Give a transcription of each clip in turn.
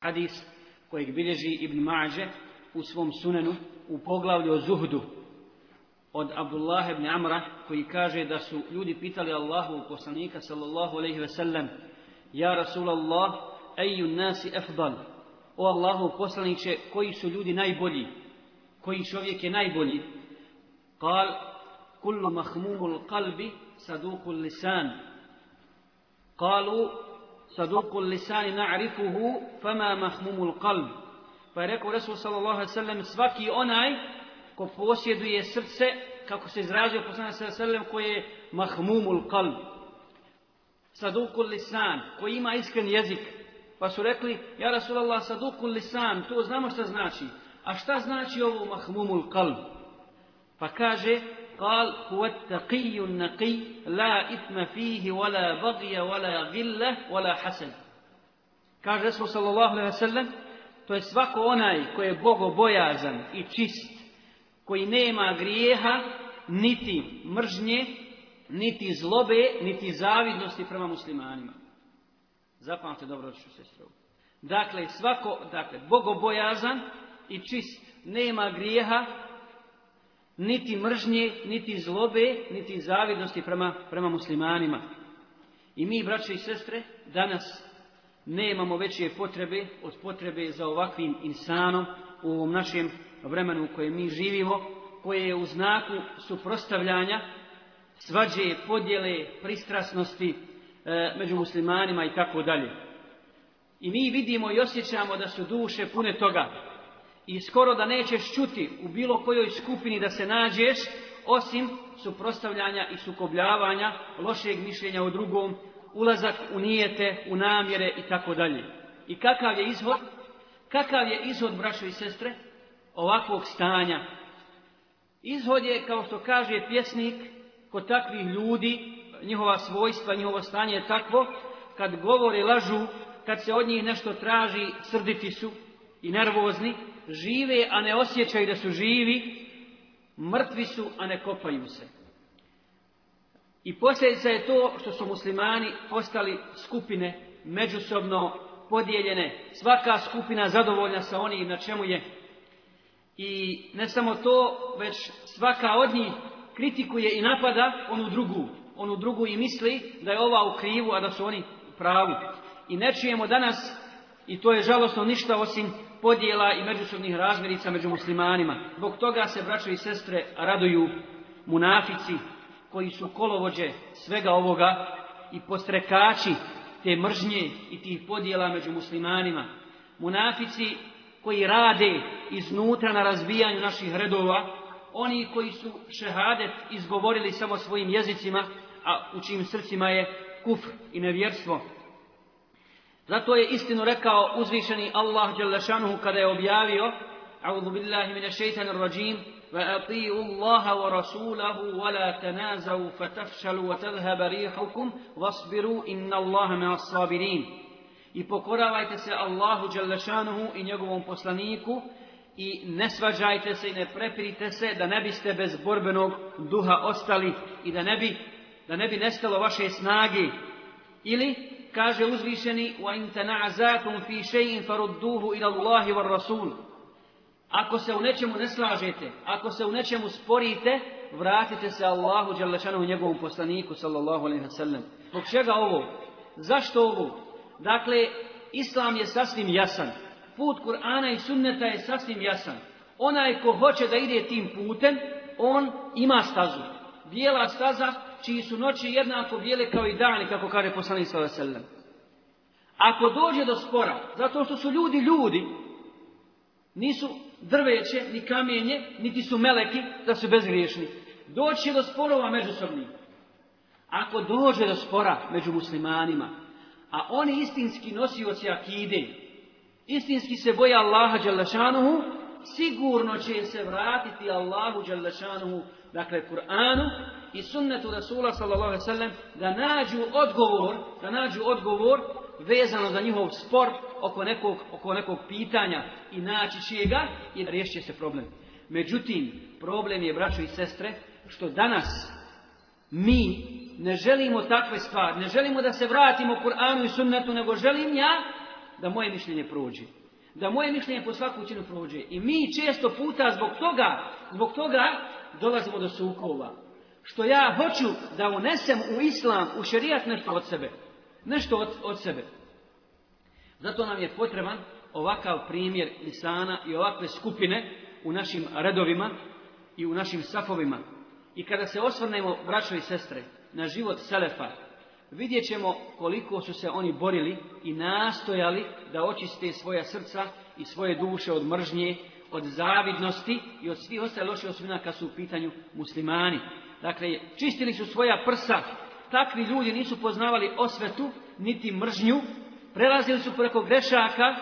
Hadis kojeg bilježi Ibn Mađe u svom sunenu u poglavlju o zuhdu od Abdullah ibn Amra koji kaže da su ljudi pitali Allahu poslanika sallallahu alejhi ve sellem ja Rasulallah eju nasi efdal o Allahu poslaniće koji su ljudi najbolji koji čovjek je najbolji kal kullu mahmumul kalbi sadukul lisan kalu Sadukul lisan na'rifuhu fama mahmumul qalb. Pa je rekao Resul sallallahu alejhi ve svaki onaj ko posjeduje srce kako se izrazio poslanik sallallahu alejhi koje je mahmumul qalb. Sadukul lisan koji ima iskren jezik. Pa su rekli ja Rasulullah sadukul lisan to znamo šta znači. A šta znači ovo mahmumul qalb? Pa kaže قال هو التقي النقي لا إثم فيه ولا بغي ولا غلة ولا حسن kaže صلى sallallahu alaihi وسلم to je svako onaj koji je bogobojazan i čist koji nema grijeha niti mržnje niti zlobe niti zavidnosti prema muslimanima zapamte dobro što se dakle svako dakle bogobojazan i čist nema grijeha niti mržnje, niti zlobe, niti zavidnosti prema, prema muslimanima. I mi, braće i sestre, danas nemamo veće potrebe od potrebe za ovakvim insanom u ovom našem vremenu u kojem mi živimo, koje je u znaku suprostavljanja, svađe, podjele, pristrasnosti e, među muslimanima i tako dalje. I mi vidimo i osjećamo da su duše pune toga, i skoro da nećeš čuti u bilo kojoj skupini da se nađeš, osim suprostavljanja i sukobljavanja, lošeg mišljenja o drugom, ulazak u nijete, u namjere i tako dalje. I kakav je izvod, Kakav je izvod, braćo i sestre, ovakvog stanja? Izvod je, kao što kaže pjesnik, kod takvih ljudi, njihova svojstva, njihovo stanje je takvo, kad govore lažu, kad se od njih nešto traži, srditi su i nervozni, žive, a ne osjećaju da su živi, mrtvi su, a ne kopaju se. I posljedica je to što su muslimani postali skupine međusobno podijeljene. Svaka skupina zadovoljna sa onim na čemu je. I ne samo to, već svaka od njih kritikuje i napada onu drugu. Onu drugu i misli da je ova u krivu, a da su oni u pravu. I ne čujemo danas, i to je žalosno ništa osim podjela i međusobnih razmirica među muslimanima. Zbog toga se braćo i sestre raduju munafici koji su kolovođe svega ovoga i postrekači te mržnje i tih podjela među muslimanima. Munafici koji rade iznutra na razbijanju naših redova, oni koji su šehadet izgovorili samo svojim jezicima, a u čijim srcima je kufr i nevjerstvo. Zato je istinu rekao uzvišeni Allah Đelešanuhu kada je objavio A'udhu billahi mine šeitanir rajim وَأَطِيعُوا اللَّهَ la tanazavu تَنَازَوْا wa وَتَذْهَبَ rihukum Vasbiru inna allaha me الصَّابِرِينَ I pokoravajte se Allahu Đelešanuhu i njegovom poslaniku i ne svađajte se i ne prepirite se da ne biste bez borbenog duha ostali i da ne bi, da ne bi nestalo vaše snage ili Kaže uzvišeni u fi shay'in farudduhu ila Allahi اللَّهِ rasul Ako se u nečemu ne slažete, ako se u nečemu sporite, vratite se Allahu Đalešanu i njegovom poslaniku, sallallahu alejhi ve sellem Zbog čega ovo? Zašto ovo? Dakle, Islam je sasvim jasan. Put Kur'ana i sunneta je sasvim jasan. Onaj ko hoće da ide tim putem, on ima stazu bijela staza čiji su noći jednako bijele kao i dani, kako kaže poslanik sallallahu alejhi Ako dođe do spora, zato što su ljudi ljudi, nisu drveće, ni kamenje, niti su meleki da su bezgriješni. Doći do sporova međusobnih. Ako dođe do spora među muslimanima, a oni istinski nosioci akide, istinski se boje Allaha Đalešanuhu, sigurno će se vratiti Allahu Đalešanuhu dakle Kur'anu i sunnetu Rasula sallallahu ve sallam, da nađu odgovor, da nađu odgovor vezano za njihov spor oko nekog, oko nekog pitanja i naći će ga i riješit se problem. Međutim, problem je, braćo i sestre, što danas mi ne želimo takve stvari, ne želimo da se vratimo Kur'anu i sunnetu, nego želim ja da moje mišljenje prođe. Da moje mišljenje po svaku učinu prođe. I mi često puta zbog toga, zbog toga dolazimo do sukova. Što ja hoću da unesem u islam, u šerijat nešto od sebe. Nešto od, od sebe. Zato nam je potreban ovakav primjer insana i ovakve skupine u našim redovima i u našim safovima. I kada se osvrnemo, braćo i sestre, na život Selefa, vidjet ćemo koliko su se oni borili i nastojali da očiste svoja srca i svoje duše od mržnje, od zavidnosti i od svih ostalih loših osobina kad su u pitanju muslimani. Dakle, čistili su svoja prsa. Takvi ljudi nisu poznavali osvetu, niti mržnju. Prelazili su preko grešaka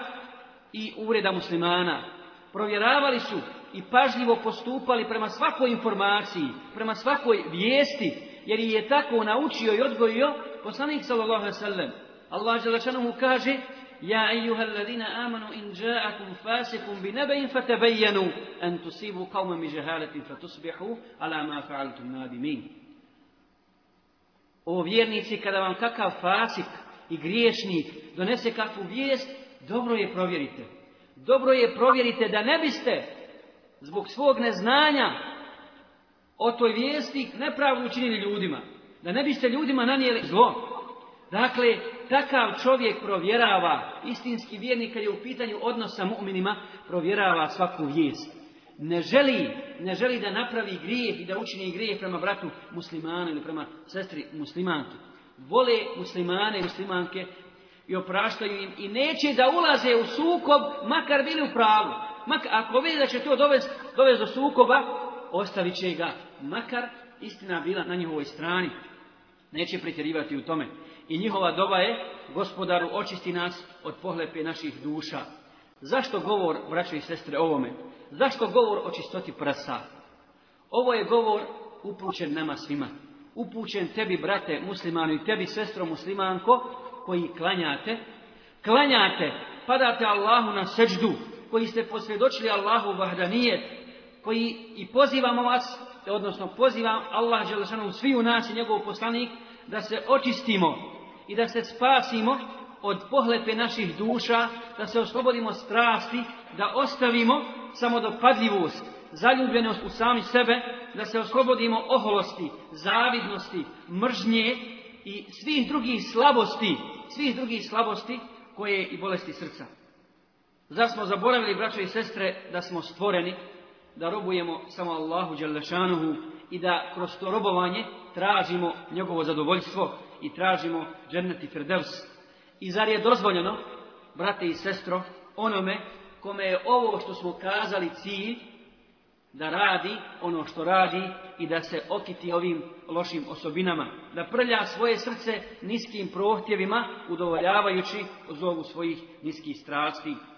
i ureda muslimana. Provjeravali su i pažljivo postupali prema svakoj informaciji, prema svakoj vijesti, jer je tako naučio i odgojio poslanik sallallahu alejhi ve sellem. Allah dželle mu kaže: يا أيها الذين آمنوا إن جاءكم فاسق بنبأ فتبينوا O vjernici, kada vam kakav fasik i griješnik donese kakvu vijest, dobro je provjerite. Dobro je provjerite da ne biste zbog svog neznanja o toj vijesti nepravdu učinili ljudima. Da ne biste ljudima nanijeli zlo. Dakle, takav čovjek provjerava, istinski vjernik kad je u pitanju odnos sa mu'minima, provjerava svaku vijest. Ne želi, ne želi da napravi grijeh i da učini grijeh prema bratu muslimanu ili prema sestri muslimanki. Vole muslimane i muslimanke i opraštaju im i neće da ulaze u sukob, makar bili u pravu. Mak, ako vidi da će to dovesti dovest do sukoba, ostavit će ga. Makar istina bila na njihovoj strani. Neće pretjerivati u tome. I njihova doba je, gospodaru, očisti nas od pohlepe naših duša. Zašto govor, braće i sestre, ovome? Zašto govor o čistoti prsa? Ovo je govor upućen nama svima. Upućen tebi, brate muslimanu, i tebi, sestro muslimanko, koji klanjate. Klanjate, padate Allahu na seđdu, koji ste posvjedočili Allahu vahdanijet, koji i pozivamo vas, odnosno pozivam Allah Đelešanu, svi u nas i njegov poslanik, da se očistimo i da se spasimo od pohlepe naših duša, da se oslobodimo strasti, da ostavimo samodopadljivost, zaljubljenost u sami sebe, da se oslobodimo oholosti, zavidnosti, mržnje i svih drugih slabosti, svih drugih slabosti koje i bolesti srca. Zar smo zaboravili, braće i sestre, da smo stvoreni, da robujemo samo Allahu Đalešanuhu i da kroz to robovanje tražimo njegovo zadovoljstvo, i tražimo i firdevs. I zar je dozvoljeno, brate i sestro, onome kome je ovo što smo kazali cilj, da radi ono što radi i da se okiti ovim lošim osobinama. Da prlja svoje srce niskim prohtjevima, udovoljavajući zovu svojih niskih strasti.